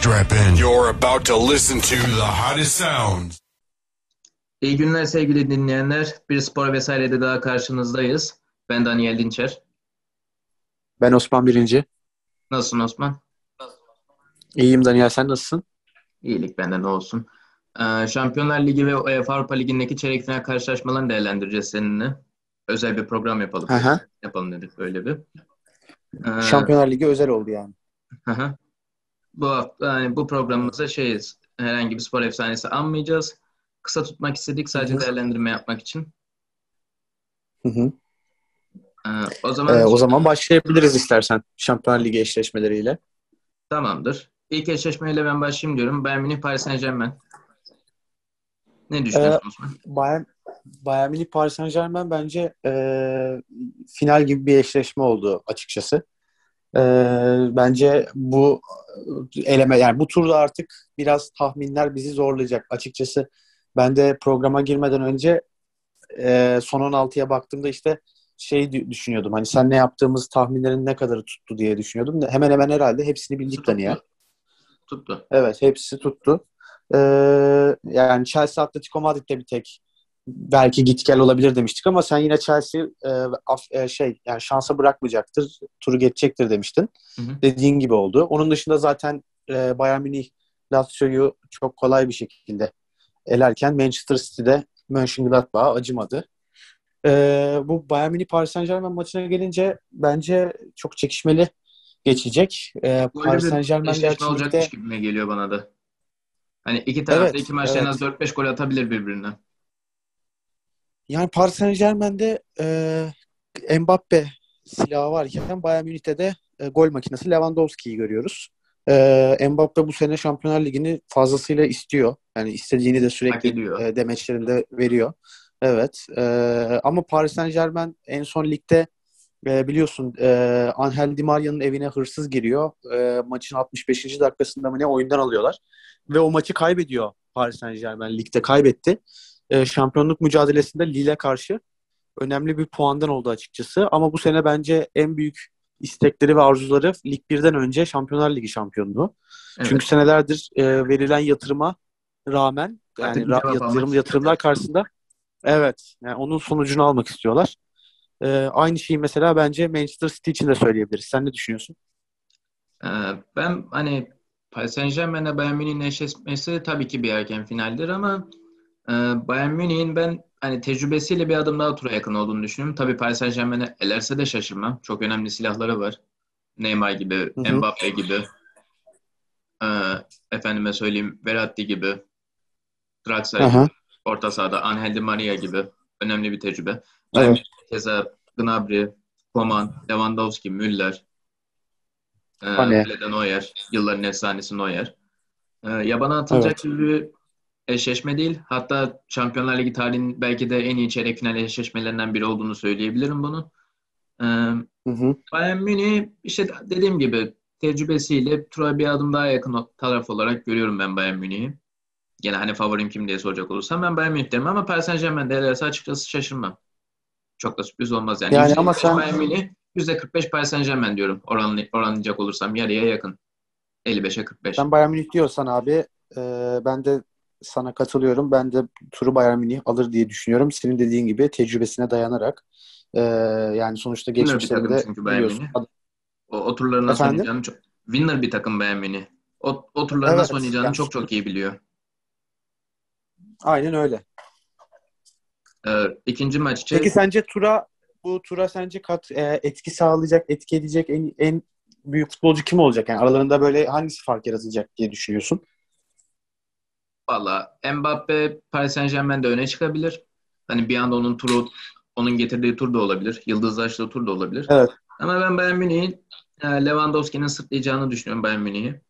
Strap in. You're about to listen to the hottest sounds. İyi günler sevgili dinleyenler. Bir spor vesairede daha karşınızdayız. Ben Daniel Dinçer. Ben Osman Birinci. Nasılsın Osman? İyiyim Daniel sen nasılsın? İyilik benden olsun. Ee, Şampiyonlar Ligi ve UEFA Avrupa Ligi'ndeki çeyrek final karşılaşmalarını değerlendireceğiz seninle. Özel bir program yapalım. Hı hı. Yapalım dedik böyle bir. Ee, Şampiyonlar Ligi özel oldu yani. Hı hı. Bu hafta yani bu programımızda şeyiz. Herhangi bir spor efsanesi anmayacağız. Kısa tutmak istedik sadece Hı hı. değerlendirme yapmak için. Hı hı. Ee, o zaman Ee, o zaman başlayabiliriz istersen Şampiyonlar Ligi eşleşmeleriyle. tamamdır. İlk eşleşmeyle ben başlayayım diyorum. Bayern Münih Paris Saint-Germain. Ne düşünüyorsun Osman? Bayern, Bayern Münih Paris Saint Germain bence e, final gibi bir eşleşme oldu açıkçası. E, bence bu eleme yani bu turda artık biraz tahminler bizi zorlayacak açıkçası. Ben de programa girmeden önce e, son 16'ya baktığımda işte şey dü- düşünüyordum. Hani sen ne yaptığımız tahminlerin ne kadarı tuttu diye düşünüyordum. Hemen hemen herhalde hepsini bildik Daniel. Tuttu. Evet hepsi tuttu. Ee, yani Chelsea Atletico Madrid'de bir tek belki git gel olabilir demiştik ama sen yine Chelsea e, af- e, şey yani şansa bırakmayacaktır, turu geçecektir demiştin. Hı hı. Dediğin gibi oldu. Onun dışında zaten e, Bayern Münih Lazio'yu çok kolay bir şekilde elerken Manchester City'de Mönchengladbach'a acımadı. Ee, bu Bayern Münih Paris Saint-Germain maçına gelince bence çok çekişmeli geçecek. Böyle Paris Saint-Germain ligde- olacakmış gibime geliyor bana da. Hani iki tarafta Evet, iki maçta en evet. az 4-5 gol atabilir birbirine. Yani Paris Saint-Germain'de e, Mbappe silahı varken Bayern Münih'te de e, gol makinesi Lewandowski'yi görüyoruz. E, Mbappe bu sene Şampiyonlar Ligi'ni fazlasıyla istiyor. Yani istediğini de sürekli e, demeçlerinde veriyor. Evet. E, ama Paris Saint-Germain en son ligde e, biliyorsun e, Angel Di Maria'nın evine hırsız giriyor. E, maçın 65. dakikasında mı ne oyundan alıyorlar. Ve o maçı kaybediyor Paris Saint-Germain. Ligde kaybetti. E, şampiyonluk mücadelesinde Lille karşı önemli bir puandan oldu açıkçası. Ama bu sene bence en büyük istekleri ve arzuları Lig 1'den önce Şampiyonlar Ligi şampiyonluğu. Evet. Çünkü senelerdir e, verilen yatırıma rağmen yani ra- yatırım, yatırımlar karşısında evet yani onun sonucunu almak istiyorlar. E, aynı şeyi mesela bence Manchester City için de söyleyebiliriz. Sen ne düşünüyorsun? Ee, ben hani Paris Saint-Germain'le Bayern Münih'in eşleşmesi tabii ki bir erken finaldir ama e, Bayern Münih'in ben hani tecrübesiyle bir adım daha tura yakın olduğunu düşünüyorum. Tabii Paris Saint-Germain'e elerse de şaşırmam. Çok önemli silahları var. Neymar gibi, Hı hı. Mbappe gibi, e, efendime söyleyeyim Verratti gibi, Draxler gibi, orta sahada Angel Di Maria gibi önemli bir tecrübe. Evet. Keza Gnabry, Coman, Lewandowski, Müller, e, Hani. Leden Neuer, yılların efsanesi Neuer. E, yabana atılacak gibi bir eşleşme değil. Hatta Şampiyonlar Ligi tarihinin belki de en iyi çeyrek final eşleşmelerinden biri olduğunu söyleyebilirim bunu. E, Hı hı. Bayern Münih işte dediğim gibi tecrübesiyle tura bir adım daha yakın taraf olarak görüyorum ben Bayern Münih'i. Gene hani favorim kim diye soracak olursam ben Bayern Münih derim ama Paris Saint-Germain de elerse açıkçası şaşırmam. Çok da sürpriz olmaz yani. Yani %45 ama sen- Bayern Münih, %45 Paris Saint-Germain diyorum. Oranlı, oranlayacak olursam yarıya yakın. 55'e 45. Sen Bayern Münih diyorsan abi e, ben de sana katılıyorum. Ben de turu Bayern Münih alır diye düşünüyorum. Senin dediğin gibi tecrübesine dayanarak e, yani sonuçta geçmişlerinde çünkü biliyorsun. O, o turları nasıl Efendim? oynayacağını çok... Winner bir takım Bayern Münih. O, o turları Evet, nasıl oynayacağını yani- çok çok iyi biliyor. Aynen öyle. Ee, ikinci maç için Peki sence tura bu tura sence kat e, etki sağlayacak, etki edecek en en büyük futbolcu kim olacak? Yani aralarında böyle hangisi fark yaratacak diye düşünüyorsun? Valla Mbappe Paris Saint-Germain'de öne çıkabilir. Hani bir anda onun turu onun getirdiği tur da olabilir. Yıldızlaştığı tur da olabilir. Evet. Ama ben Bayern Münih'in e, Lewandowski'nin sırtlayacağını düşünüyorum Bayern Münih'i.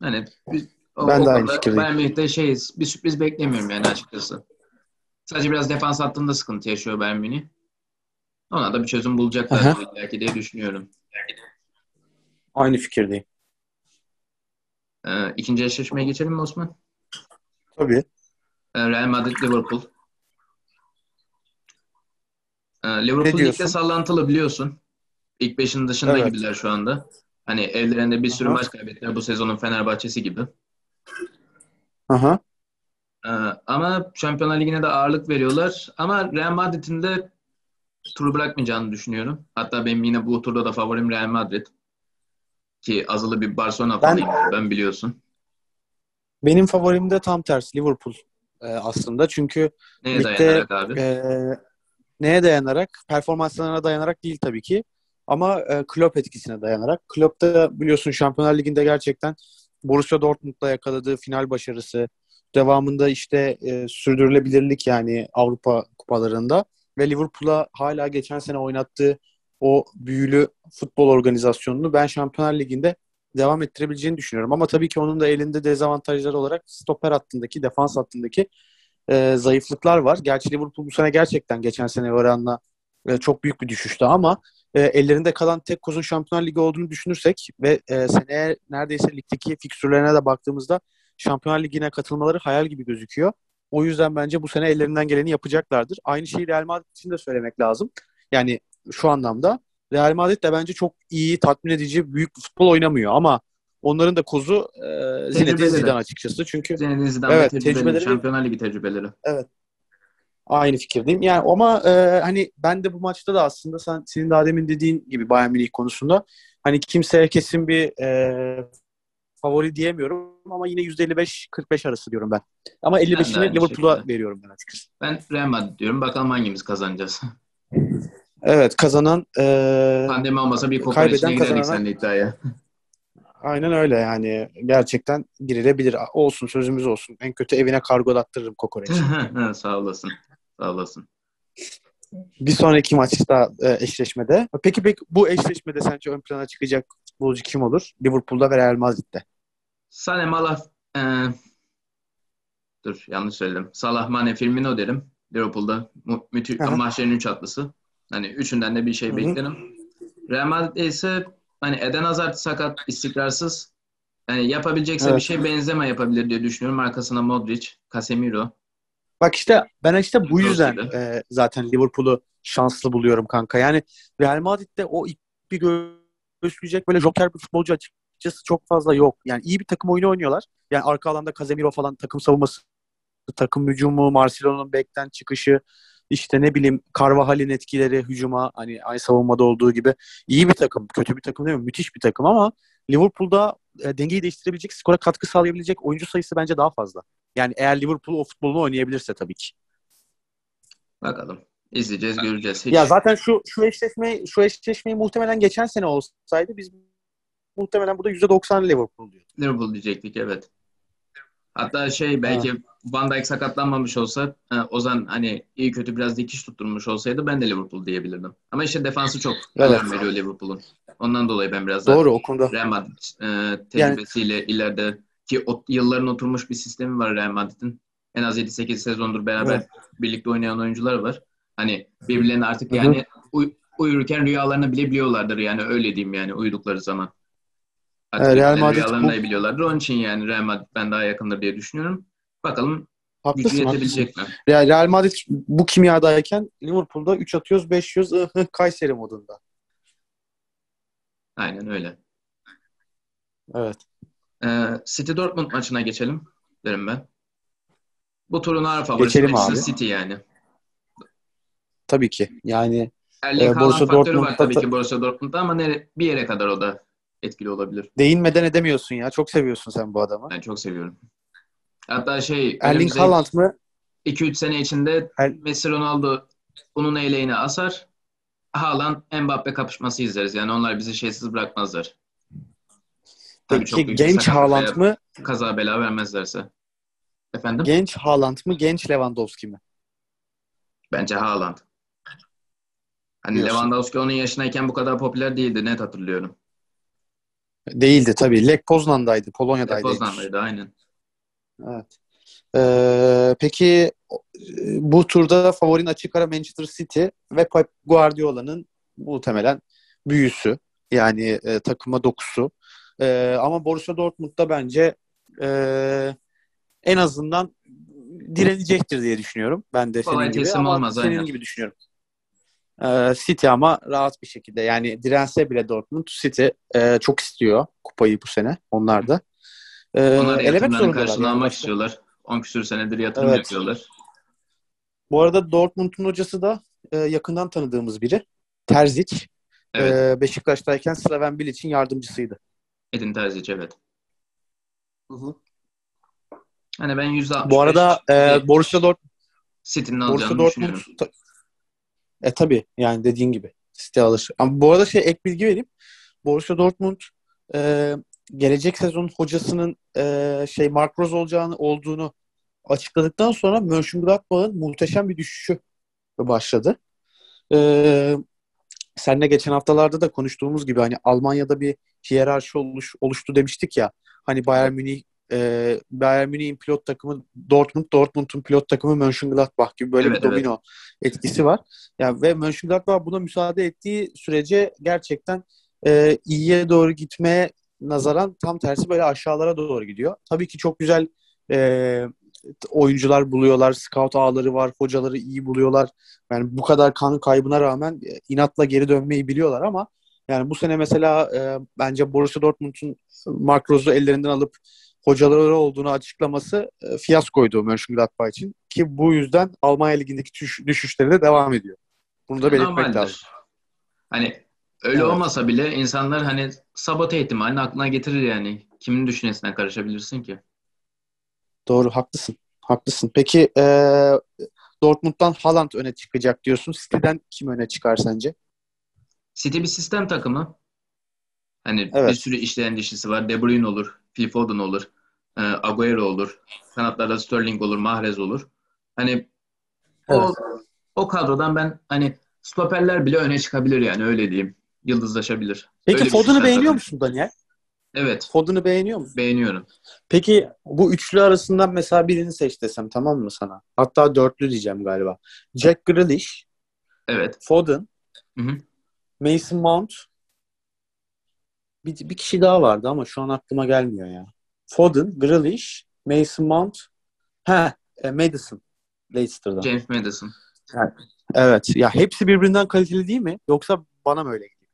Hani biz, o, Ben o de aynı fikirdeyim. Bayern Münih'te şeyiz. Bir sürpriz beklemiyorum yani açıkçası. Sadece biraz defans hattında sıkıntı yaşıyor Bayern Münih. Ona da bir çözüm bulacaklar belki diye düşünüyorum. Aynı fikirdeyim. Ee, ikinci eşleşmeye geçelim mi Osman? Tabii. Ee, Real Madrid Liverpool. Ee, Liverpool ligde sallantılı biliyorsun. İlk beşin dışında Evet. gibiler şu anda. Hani Hani evlerinde bir sürü Aha. maç kaybettiler bu sezonun Fenerbahçe'si gibi. Aha. Ee, ama Şampiyonlar Ligi'ne de ağırlık veriyorlar. Ama Real Madrid'in de turu bırakmayacağını düşünüyorum. Hatta benim yine bu turda da favorim Real Madrid. Ki azılı bir Barcelona Ben- fanıyım ben biliyorsun. Benim favorim de tam tersi Liverpool e, aslında. Çünkü Neye Ligde, dayanarak abi? e, neye dayanarak? Performanslarına dayanarak değil tabii ki. Ama e, Klopp etkisine dayanarak. Klopp da biliyorsun Şampiyonlar Ligi'nde gerçekten Borussia Dortmund'la yakaladığı final başarısı, devamında işte e, sürdürülebilirlik yani Avrupa kupalarında ve Liverpool'a hala geçen sene oynattığı o büyülü futbol organizasyonunu ben Şampiyonlar Ligi'nde devam ettirebileceğini düşünüyorum. Ama tabii ki onun da elinde dezavantajları olarak stoper hattındaki, defans hattındaki e, zayıflıklar var. Gerçi Liverpool bu sene gerçekten geçen sene oranla e, çok büyük bir düşüştü ama e, ellerinde kalan tek kozun Şampiyonlar Ligi olduğunu düşünürsek ve e, seneye neredeyse ligdeki fikstürlerine de baktığımızda Şampiyonlar Ligi'ne katılmaları hayal gibi gözüküyor. O yüzden bence bu sene ellerinden geleni yapacaklardır. Aynı şeyi Real Madrid için de söylemek lazım. Yani şu anlamda Real Madrid de bence çok iyi, tatmin edici, büyük futbol oynamıyor ama onların da kozu e, Zinedine Tecrübeleri. Zidane açıkçası. Çünkü Zinedine Zidane Evet, tecrübeli, tecrübeleri- Şampiyonlar Ligi tecrübeleri. Aynı fikirdeyim. Yani ama e, hani ben de bu maçta da aslında sen senin daha demin dediğin gibi Bayern Münih konusunda hani kimseye kesin bir e, favori diyemiyorum ama yine %55-45 arası diyorum ben. Ama Ben de 55'ini aynı Liverpool'a şekilde. veriyorum ben açıkçası. Ben Real Madrid diyorum. Bakalım hangimiz kazanacağız. Evet kazanan e, Pandemi olmasa bir kaybeden kazanan- seninle iddiaya. aynen öyle yani gerçekten girilebilir. Olsun sözümüz olsun. En kötü evine kargolattırırım kokoreçi. Sağ olasın. Sağ olasın. bir sonraki maçta e, eşleşmede. Peki peki bu eşleşmede sence ön plana çıkacak futbolcu kim olur? Liverpool'da ve Real Madrid'de. Sané Malah e, dur yanlış söyledim. Salah Mane Firmino derim. Liverpool'da mu- müthiş mahşerin üç atlısı. Hani üçünden de bir şey beklerim. Real Madrid'de ise hani Eden Hazard sakat, istikrarsız. Yani yapabilecekse Evet. bir şey Benzema yapabilir diye düşünüyorum. Arkasına Modric, Casemiro. Bak işte ben işte bu yüzden e, zaten Liverpool'u şanslı buluyorum kanka. Yani Real Madrid'de o ipi göğüsleyecek böyle joker bir futbolcu açıkçası çok fazla yok. Yani iyi bir takım oyunu oynuyorlar. Yani arka alanda Casemiro falan takım savunması, takım hücumu, Marcelo'nun bekten çıkışı, işte ne bileyim Carvajal'in etkileri hücuma hani aynı savunmada olduğu gibi iyi bir takım. Kötü bir takım değil mi? Müthiş bir takım ama Liverpool'da e, dengeyi değiştirebilecek, skora katkı sağlayabilecek oyuncu sayısı bence daha fazla. Yani eğer Liverpool o futbolunu oynayabilirse tabii ki. Bakalım. İzleyeceğiz, göreceğiz. Hiç Ya zaten şu şu eşleşmeyi şu eşleşmeyi muhtemelen geçen sene olsaydı biz muhtemelen burada %90 Liverpool diyorduk. Liverpool diyecektik evet. Hatta şey belki Van Dijk sakatlanmamış olsa e, Ozan hani iyi kötü biraz dikiş tutturmuş olsaydı ben de Liverpool diyebilirdim. Ama işte defansı çok Evet. önem veriyor Liverpool'un. Ondan dolayı ben biraz daha Doğru o konuda. Real Madrid e, tecrübesiyle ileride ki o, yılların oturmuş bir sistemi var Real Madrid'in. En az 7-8 sezondur beraber Evet. birlikte oynayan oyuncular var. Hani birbirlerine artık yani uy- uyurken rüyalarını bilebiliyorlardır yani öyle diyeyim yani uyudukları zaman. Evet, Real Madrid rüyalarını bu- biliyorlardır. Onun için yani Real Madrid ben daha yakındır diye düşünüyorum. Bakalım gücü Haklısın, haklısın. yetebilecek mi? Real, Real Madrid bu kimyadayken Liverpool'da 3 atıyoruz 5 yiyoruz ıh, ıh, Kayseri modunda. Aynen öyle. Evet. Ee, City Dortmund maçına geçelim derim ben. Bu turun ağır favorisi Manchester. City yani. Tabii ki. Yani Erling Haaland Borussia Dortmund'da tabii ki Borussia Dortmund'da ama nere- bir yere kadar o da etkili olabilir. değinmeden edemiyorsun ya. Çok seviyorsun sen bu adamı. Ben çok seviyorum. Hatta şey Erling Haaland mı? 2-3 sene içinde Er- Messi Ronaldo bunun eleğini asar. Haaland Mbappe kapışması izleriz. Yani onlar bizi şeysiz bırakmazlar. Tabii çok Peki bir genç Haaland mı? Kaza bela vermezlerse. Efendim? Genç Haaland mı? Genç Lewandowski mi? Bence Haaland. Hani Diyorsun. Lewandowski onun yaşındayken bu kadar popüler değildi. Net hatırlıyorum. Değildi tabii. Lech Poznan'daydı. Polonya'daydı. Poznan'daydı aynen. Evet. Ee, peki e, bu turda favorin açık ara Manchester City ve Pep Guardiola'nın muhtemelen büyüsü. Yani e, takıma dokusu. E, ama Borussia Dortmund'da bence e, en azından direnecektir diye düşünüyorum. Ben de Kolay senin gibi ama olmaz, senin aynen. gibi düşünüyorum. Ee, City ama rahat bir şekilde. Yani dirense bile Dortmund City e, çok istiyor kupayı bu sene. Onlar da. Ee, Onlar yatırımların karşılığını yani. istiyorlar. 10 küsür senedir yatırım Evet. yapıyorlar. Bu arada Dortmund'un hocası da e, yakından tanıdığımız biri. Terzic. Evet. Ee, Beşiktaş'tayken Slaven Bilic'in yardımcısıydı. Edin Terzic evet. Hani ben %65 Bu arada e, Borussia Dortmund City'nin Borussia alacağını Dortmund düşünüyorum. ta- e tabi yani dediğin gibi City alır. Ama bu arada şey ek bilgi vereyim. Borussia Dortmund e, gelecek sezon hocasının e, şey Mark Rose olacağını olduğunu açıkladıktan sonra Mönchengladbach'ın muhteşem bir düşüşü başladı. E, seninle geçen haftalarda da konuştuğumuz gibi hani Almanya'da bir hiyerarşi oluş, oluştu demiştik ya. Hani Bayern Münih e, Bayern Münih'in pilot takımı Dortmund, Dortmund'un pilot takımı Mönchengladbach gibi böyle Evet, bir domino etkisi var. Yani ve Mönchengladbach buna müsaade ettiği sürece gerçekten e, iyiye doğru gitmeye nazaran tam tersi böyle aşağılara doğru gidiyor. Tabii ki çok güzel e, oyuncular buluyorlar, scout ağları var, hocaları iyi buluyorlar. Yani bu kadar kan kaybına rağmen e, inatla geri dönmeyi biliyorlar ama yani bu sene mesela e, bence Borussia Dortmund'un Mark Rose'u ellerinden alıp hocaları olduğunu açıklaması e, fiyaskoydu Mönchengladbach için ki bu yüzden Almanya Ligi'ndeki düş- düşüşleri de devam ediyor. Bunu da belirtmek Normaldir. lazım. Hani öyle Evet. olmasa bile insanlar hani sabote ihtimalini aklına getirir yani. Kimin düşüncesine karışabilirsin ki? Doğru, haklısın. Haklısın. Peki e, Dortmund'dan Haaland öne çıkacak diyorsun. City'den kim öne çıkar sence? City bir sistem takımı. Hani Evet. bir sürü işleyen dişisi var. De Bruyne olur, Phil Foden olur, e, Agüero olur, kanatlarda Sterling olur, Mahrez olur. Hani o, Evet. o kadrodan ben hani stoperler bile öne çıkabilir yani öyle diyeyim. Yıldızlaşabilir. Peki Öyle Foden'ı beğeniyor musun Daniel? Evet, Foden'ı beğeniyor musun? beğeniyorum. Peki bu üçlü arasından mesela birini seç desem tamam mı sana? Hatta dörtlü diyeceğim galiba. Jack Grealish, Evet. Foden, Hı hı. Mason Mount bir, bir kişi daha vardı ama şu an aklıma gelmiyor ya. Foden, Grealish, Mason Mount ha e, Madison Leicester'dan. James Madison. Evet. Ya hepsi birbirinden kaliteli değil mi? Yoksa bana mı öyle geliyor?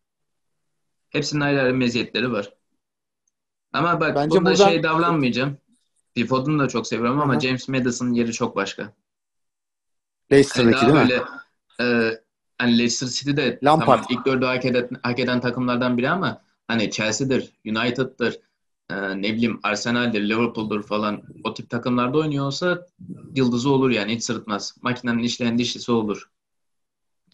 Hepsinin ayrı ayrı meziyetleri var. Ama bak Bence bunda buradan- şey davranmayacağım. Phil Foden'ı da çok seviyorum ama hı. James Madison'ın yeri çok başka. Leicester'daki daha değil mi? böyle e, hani Leicester City de Lampard. tamam ilk dördü hak eden, hak eden takımlardan biri ama hani Chelsea'dir, United'dır, e, ne bileyim Arsenal'dir, Liverpool'dur falan o tip takımlarda oynuyor olsa yıldızı olur yani hiç sırıtmaz. Makinenin işleyen dişlisi olur.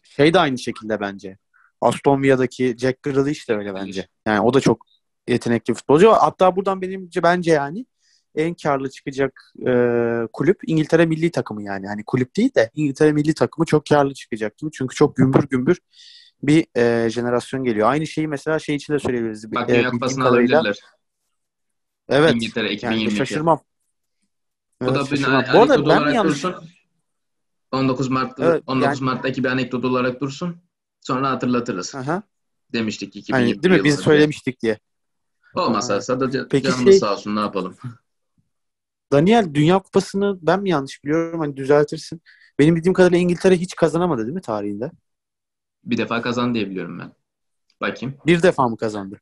Şey de aynı şekilde bence. Aston Villa'daki Jack Grealish de öyle bence. Yani o da çok yetenekli futbolcu. Hatta buradan benimce bence yani en karlı çıkacak e, kulüp İngiltere milli takımı yani. Hani kulüp değil de İngiltere milli takımı çok karlı çıkacak gibi. Çünkü çok gümbür gümbür bir e, jenerasyon geliyor. Aynı şeyi mesela şey için de söyleyebiliriz. Bak E, Dünya bildiğim Kupası'nı alabilirler. Evet. İngiltere Yani 2022. şaşırmam. Bu Evet, da bir. Bu arada ben mi olarak yanlış dursun. 19 Mart'ta Evet, 19 yani- Mart'taki bir anekdot olarak dursun. Sonra hatırlatırız. Aha. Demiştik 2020 Hani, değil mi? Biz söylemiştik diye. Olmasa sadece Peki canımız şey- sağ olsun ne yapalım. Daniel Dünya Kupası'nı ben mi yanlış biliyorum? Hani düzeltirsin. Benim bildiğim kadarıyla İngiltere hiç kazanamadı değil mi tarihinde? Bir defa kazan diye biliyorum ben. Bakayım. Bir defa mı kazandı?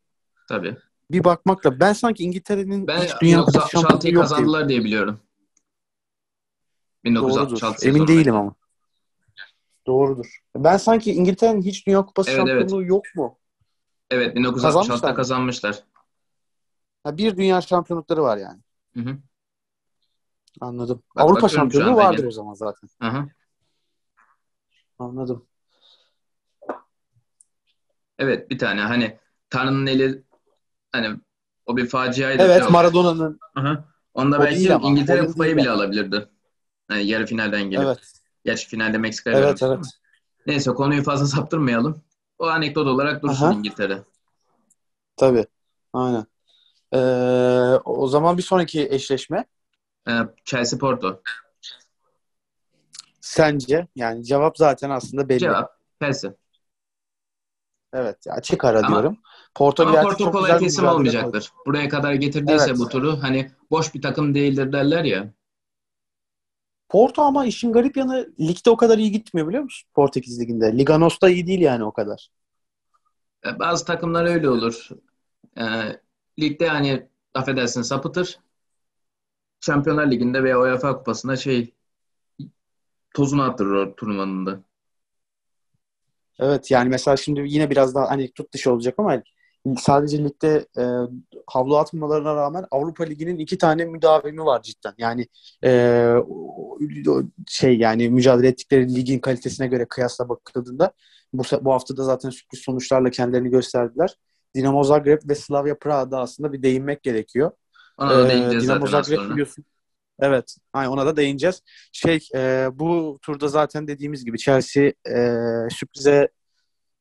Tabii. Bir bakmakla ben sanki İngiltere'nin Ben hiç Dünya Kupası şampiyonluğu 1966'yı yok kazandılar diye biliyorum. Doğrudur. 1966 Emin değilim ama. Doğrudur. Ben sanki İngiltere'nin hiç Dünya Kupası Evet, evet. şampiyonluğu yok mu? Evet Kazanmışlar 1966'da mı? kazanmışlar. Ha, bir dünya şampiyonlukları var yani. Hı hı. Anladım. Bak, Avrupa şampiyonluğu vardır yine. o zaman zaten. Hı hı. Anladım. Evet bir tane hani Tanrı'nın eli hani o bir faciaydı. Evet. Maradona'nın. Onda O belki ama, İngiltere kupayı bile alabilirdi. Yani yarı finalden gelip. evet. Gerçi finalde Meksika'ya Evet vermişti evet. Neyse konuyu fazla saptırmayalım. O anekdot olarak dursun Aha. İngiltere. Tabii. Aynen. Ee, o zaman bir sonraki eşleşme Ee, Chelsea Porto. sence yani cevap zaten aslında belli. Cevap Chelsea. Evet ya açık ara Ama- diyorum. Porto Ama Porto çok kolay mücadele olmayacaktır. Buraya kadar getirdiyse Evet. bu turu hani boş bir takım değildir derler ya. Porto ama işin garip yanı ligde o kadar iyi gitmiyor biliyor musun? Portekiz liginde. Liga Nos'ta iyi değil yani o kadar. E, Bazı takımlar öyle olur. E, ligde hani affedersin sapıtır. Şampiyonlar Ligi'nde veya UEFA Kupası'nda şey tozunu attırır o turnuvanın da. Evet yani mesela şimdi yine biraz daha hani tut dışı olacak ama sadece ligde e, havlu atmamalarına rağmen Avrupa Ligi'nin iki tane müdavimi var cidden. Yani e, şey yani mücadele ettikleri ligin kalitesine göre kıyasla bakıldığında bu, bu hafta da zaten sürpriz sonuçlarla kendilerini gösterdiler. Dinamo Zagreb ve Slavia Prag'da aslında bir değinmek gerekiyor. Ona Ee, Dinamo Zagreb biliyorsun. Evet. Aynen ona da değineceğiz. Şey e, bu turda zaten dediğimiz gibi Chelsea e, sürprize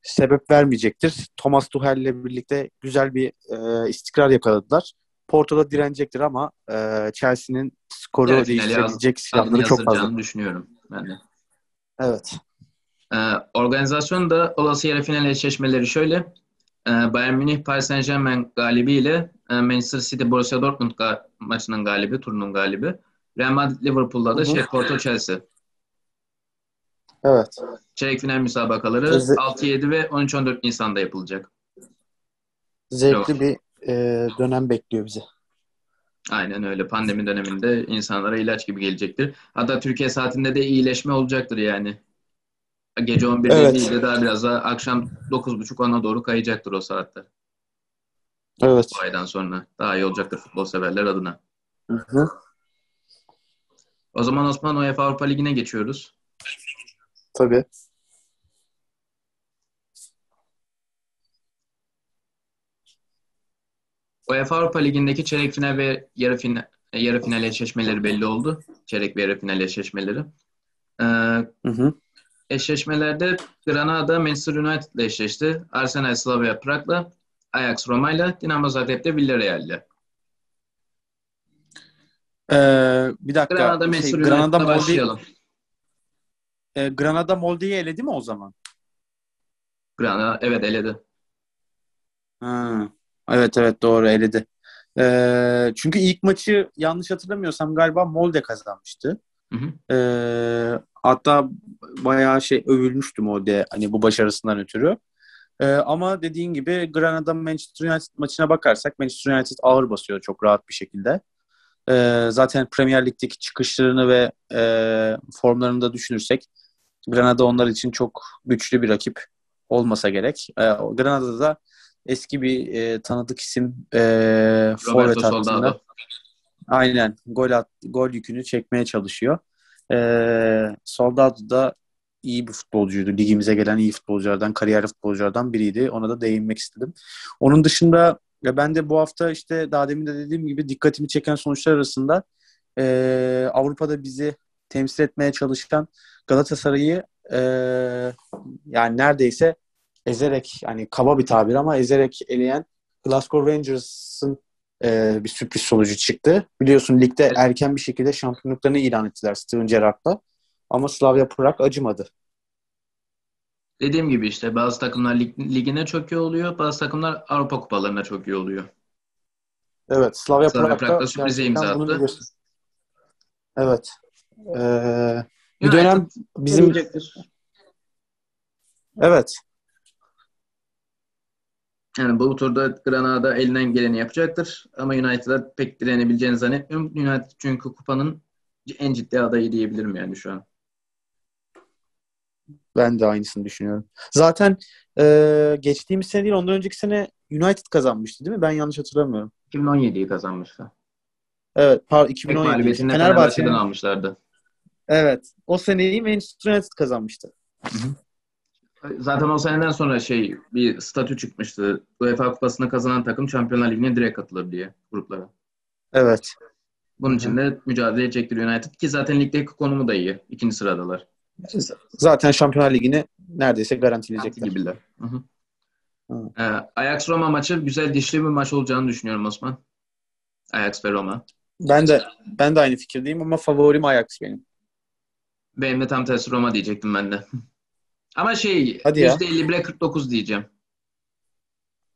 sebep vermeyecektir. Thomas Tuchel ile birlikte güzel bir e, istikrar yakaladılar. Porto'da direnecektir ama e, Chelsea'nin skoru finali değiştirebilecek silahları çok fazla. düşünüyorum ben de. Evet. Ee, organizasyonda olası yarı final eşleşmeleri şöyle. Ee, Bayern Münih Paris Saint-Germain galibiyle e, Manchester City Borussia Dortmund ga- maçının galibi, turunun galibi. Real Madrid Liverpool'da da şey Porto Chelsea. Evet. Çeyrek final müsabakaları Eze- 6-7 ve 13-14 Nisan'da yapılacak. Zevkli bir e, dönem bekliyor bizi. Aynen öyle. Pandemi döneminde insanlara ilaç gibi gelecektir. Hatta Türkiye saatinde de iyileşme olacaktır yani. Gece 11'de Evet. değil de daha biraz daha akşam 9.30-10'a doğru kayacaktır o saatler. Evet. Bu aydan sonra. Daha iyi olacaktır futbol severler adına. Hı hı. O zaman Osman UEFA Avrupa Ligi'ne geçiyoruz. Tabii. UEFA Avrupa Ligi'ndeki çeyrek final ve yarı final, yarı final eşleşmeleri belli oldu. Çeyrek ve yarı final eşleşmeleri. Ee, Hı hı. Eşleşmelerde Granada Manchester United ile eşleşti. Arsenal Slavia Prag'la, Ajax Roma'yla, Dinamo Zagreb'de Villarreal'le. Ee, bir dakika. Granada Şey, Manchester Granada United'la Molde, başlayalım. e, Granada Molde'yi eledi mi o zaman? Granada evet eledi. Ha. Evet evet doğru eledi. Ee, çünkü ilk maçı yanlış hatırlamıyorsam galiba Molde kazanmıştı. Hı hı. Ee, hatta bayağı şey övülmüştü Molde hani bu başarısından ötürü. Ee, ama dediğin gibi Granada Manchester United maçına bakarsak Manchester United ağır basıyor çok rahat bir şekilde. Ee, zaten Premier Lig'deki çıkışlarını ve e, formlarını da düşünürsek Granada onlar için çok güçlü bir rakip olmasa gerek. Ee, Granada'da da eski bir e, tanıdık isim e, forvet hattında. Aynen gol at, gol yükünü çekmeye çalışıyor. Ee, Soldado da iyi bir futbolcuydu. Ligimize gelen iyi futbolculardan, kariyerli futbolculardan biriydi. Ona da değinmek istedim. Onun dışında ya ben de bu hafta işte daha demin de dediğim gibi dikkatimi çeken sonuçlar arasında e, Avrupa'da bizi temsil etmeye çalışan Galatasaray'ı e, yani neredeyse ezerek yani kaba bir tabir ama ezerek eleyen Glasgow Rangers'ın e, bir sürpriz sonucu çıktı. Biliyorsun ligde erken bir şekilde şampiyonluklarını ilan ettiler Steven Gerrard'la. Ama Slavia Prag acımadı. Dediğim gibi işte bazı takımlar lig, ligine çok iyi oluyor. Bazı takımlar Avrupa kupalarına çok iyi oluyor. Evet, Slavia, Slavia Prag'da sürprize imza attı. Evet. Ee, bir dönem bizim evet Yani bu turda Granada elinden geleni yapacaktır. Ama United'a pek direnebileceğini zannetmiyorum. United çünkü kupanın en ciddi adayı diyebilirim yani şu an. ben de aynısını düşünüyorum. Zaten e, geçtiğimiz sene değil ondan önceki sene United kazanmıştı değil mi? Ben yanlış hatırlamıyorum. 2017'yi kazanmıştı. Evet, par Tek 2017. mağlubiyetini de Fenerbahçe'nin Fenerbahçe'den almışlardı. Evet. O seneyi Manchester United kazanmıştı. Zaten o seneden sonra şey bir statü çıkmıştı. UEFA Kupası'nı kazanan takım Şampiyonlar Ligi'ne direkt katılır diye gruplara. Evet. Bunun için de mücadele edecektir United ki zaten ligdeki konumu da iyi. İkinci sıradalar. Zaten Şampiyonlar Ligi'ni neredeyse Garanti garantileyecekler. gibiler. Hı. Hı. Ee, Ajax Roma maçı güzel dişli bir maç olacağını düşünüyorum Osman. Ajax ve Roma. Ben de ben de aynı fikirdeyim ama favorim Ajax benim. Benim de tam tersi Roma diyecektim ben de. Ama şey Hadi ya. %50 bile 49 diyeceğim.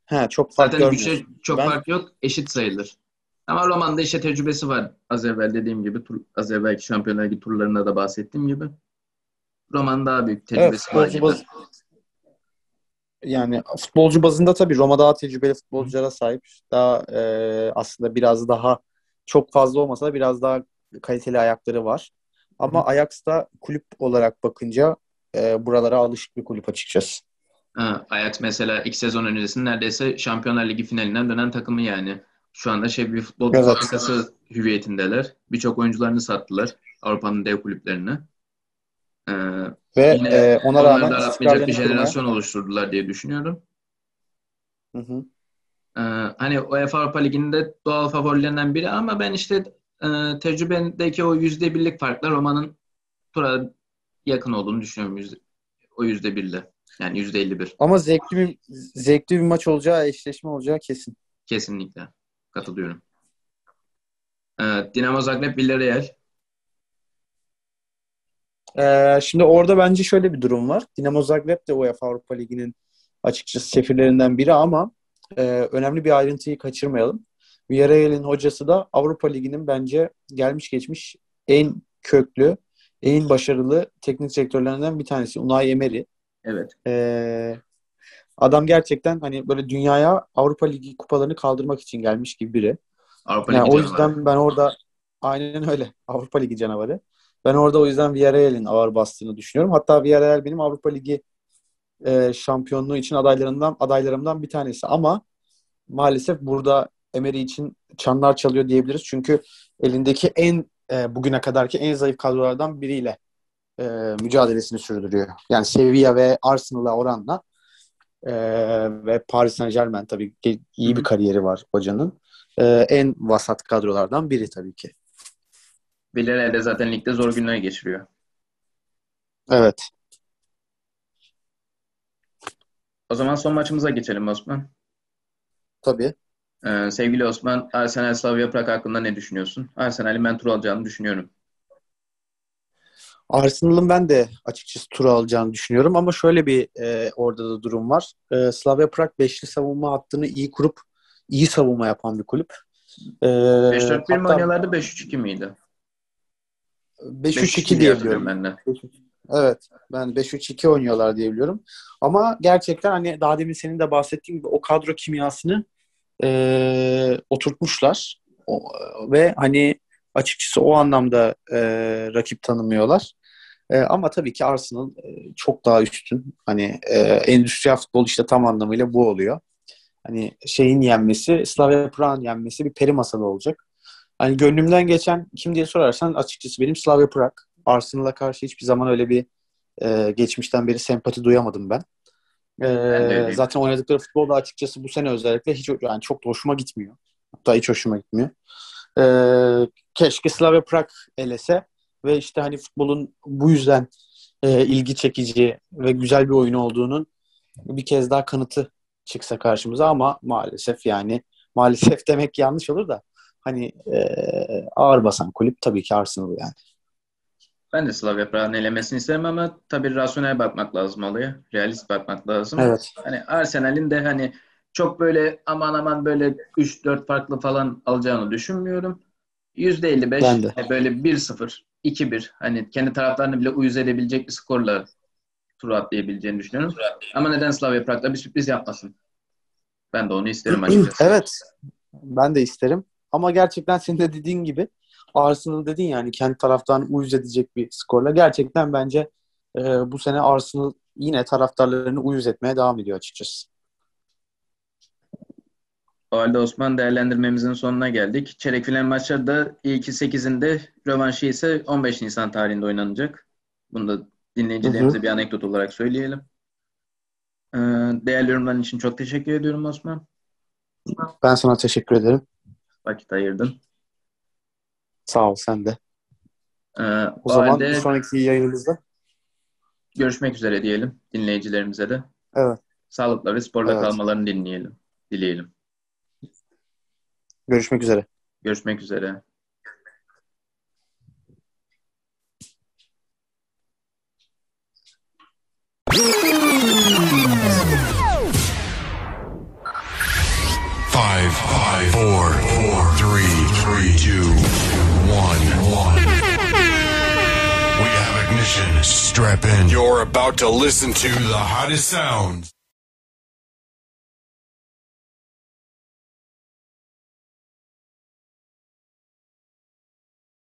He, çok fark Zaten şey çok Ben- fark yok. Eşit sayılır. Ama Roma'nın da işte tecrübesi var. Az evvel dediğim gibi, tur, az evvelki Şampiyonlar Ligi turlarında da bahsettiğim gibi. Roma'nın daha büyük tecrübesi var gibi. baz- yani futbolcu bazında tabii Roma daha tecrübeli futbolculara sahip. Daha e, aslında biraz daha çok fazla olmasa da biraz daha kaliteli ayakları var. Ama Ajax'ta kulüp olarak bakınca e, buralara alışık bir kulüp açıkçası. Ha, Ajax mesela ilk sezon öncesinde neredeyse Şampiyonlar Ligi finalinden dönen takımı yani. Şu anda şey bir futbol Evet. fabrikası hüviyetindeler. Birçok oyuncularını sattılar Avrupa'nın dev kulüplerine. Ee, Ve Yine e, ona rağmen da aratmayacak bir istikrarlarını kurmaya- jenerasyon oluşturdular diye düşünüyorum. Hı hı. Ee, hani UEFA Avrupa Ligi'nde doğal favorilerinden biri ama ben işte e, tecrübendeki o yüzde birlik farkla Roma'nın tura yakın olduğunu düşünüyorum yüzde, o yüzde birle. Yani yüzde elli bir. Ama zevkli bir zevkli bir maç olacağı, eşleşme olacağı kesin. Kesinlikle. Katılıyorum. Ee, Dinamo Zagreb Villarreal. Ee, şimdi orada bence şöyle bir durum var. Dinamo Zagreb de UEFA Avrupa Ligi'nin açıkçası sefirlerinden biri ama e, önemli bir ayrıntıyı kaçırmayalım. Villarreal'in hocası da Avrupa Ligi'nin bence gelmiş geçmiş en köklü, en başarılı teknik direktörlerinden bir tanesi. Unai Emery. Evet. Ee, adam gerçekten hani böyle dünyaya Avrupa Ligi kupalarını kaldırmak için gelmiş gibi biri. Avrupa Yani Ligi o canavarı. yüzden ben orada aynen öyle Avrupa Ligi canavarı. Ben orada o yüzden Villarreal'in ağır bastığını düşünüyorum. Hatta Villarreal benim Avrupa Ligi e, şampiyonluğu için adaylarımdan adaylarımdan bir tanesi. Ama maalesef burada Emery için çanlar çalıyor diyebiliriz. Çünkü elindeki en e, bugüne kadarki en zayıf kadrolardan biriyle e, mücadelesini sürdürüyor. Yani Sevilla ve Arsenal'a oranla e, ve Paris Saint Germain tabii ki iyi bir kariyeri var hocanın. E, en vasat kadrolardan biri tabii ki. Villarreal de zaten ligde zor günler geçiriyor. Evet. O zaman son maçımıza geçelim Osman. Tabii. Ee, sevgili Osman, Arsenal Slavia Prag hakkında ne düşünüyorsun? Arsenal'in ben tur alacağını düşünüyorum. Arsenal'ın ben de açıkçası tur alacağını düşünüyorum ama şöyle bir e, orada da durum var. E, Slavia Prag beşli savunma hattını iyi kurup iyi savunma yapan bir kulüp. E, 5-4-1 mi oynuyorlardı, 5-3-2 miydi? 5-3-2 diye biliyorum. ben de. Evet. Ben 5-3-2 oynuyorlar diye biliyorum. Ama gerçekten hani daha demin senin de bahsettiğin gibi o kadro kimyasını e, oturtmuşlar. O, ve hani açıkçası o anlamda e, rakip tanımıyorlar. E, ama tabii ki Arsenal e, çok daha üstün. Hani e, endüstriyel futbol işte tam anlamıyla bu oluyor. Hani şeyin yenmesi, Slavia Prag'ın yenmesi bir peri masalı olacak. Hani gönlümden geçen kim diye sorarsan açıkçası benim Slavia Prag. Arsenal'a karşı hiçbir zaman öyle bir e, geçmişten beri sempati duyamadım ben. E, öyleyim. zaten oynadıkları futbol da açıkçası bu sene özellikle hiç yani çok da hoşuma gitmiyor. Hatta hiç hoşuma gitmiyor. E, keşke Slavia Prag elese ve işte hani futbolun bu yüzden e, ilgi çekici ve güzel bir oyun olduğunun bir kez daha kanıtı çıksa karşımıza ama maalesef yani maalesef demek yanlış olur da hani e, ağır basan kulüp tabii ki Arsenal yani. Ben de Slavia Prag'ın elemesini isterim ama tabii rasyonel bakmak lazım olaya. Realist bakmak lazım. Evet. Hani Arsenal'in de hani çok böyle aman aman böyle 3-4 farklı falan alacağını düşünmüyorum. %55 Ben de. hani böyle 1-0, 2-1 hani kendi taraflarını bile uyuz edebilecek bir skorla tur atlayabileceğini düşünüyorum. Ama neden Slavia Prag'da bir sürpriz yapmasın? Ben de onu isterim açıkçası. Evet. Ben de isterim. Ama gerçekten senin de dediğin gibi Arsenal dedin yani kendi taraftarını uyuz edecek bir skorla. Gerçekten bence e, bu sene Arsenal yine taraftarlarını uyuz etmeye devam ediyor açıkçası. O halde Osman değerlendirmemizin sonuna geldik. Çeyrek final maçları da ilki 8'inde, rövanşı ise 15 Nisan tarihinde oynanacak. Bunu da dinleyicilerimize Hı hı. bir anekdot olarak söyleyelim. Ee, değerli yorumların için çok teşekkür ediyorum Osman. Ben sana teşekkür ederim. Vakit ayırdın. Sağ ol sen de. Ee, O, o zaman halde bir sonraki yayınımızda görüşmek üzere diyelim dinleyicilerimize de. evet Sağlıkla ve sporla Evet. kalmalarını dinleyelim. Dileyelim. görüşmek üzere. Görüşmek üzere. Five, five, four, Three, two, one, one. We have ignition. Strap in. You're about to listen to the hottest sounds.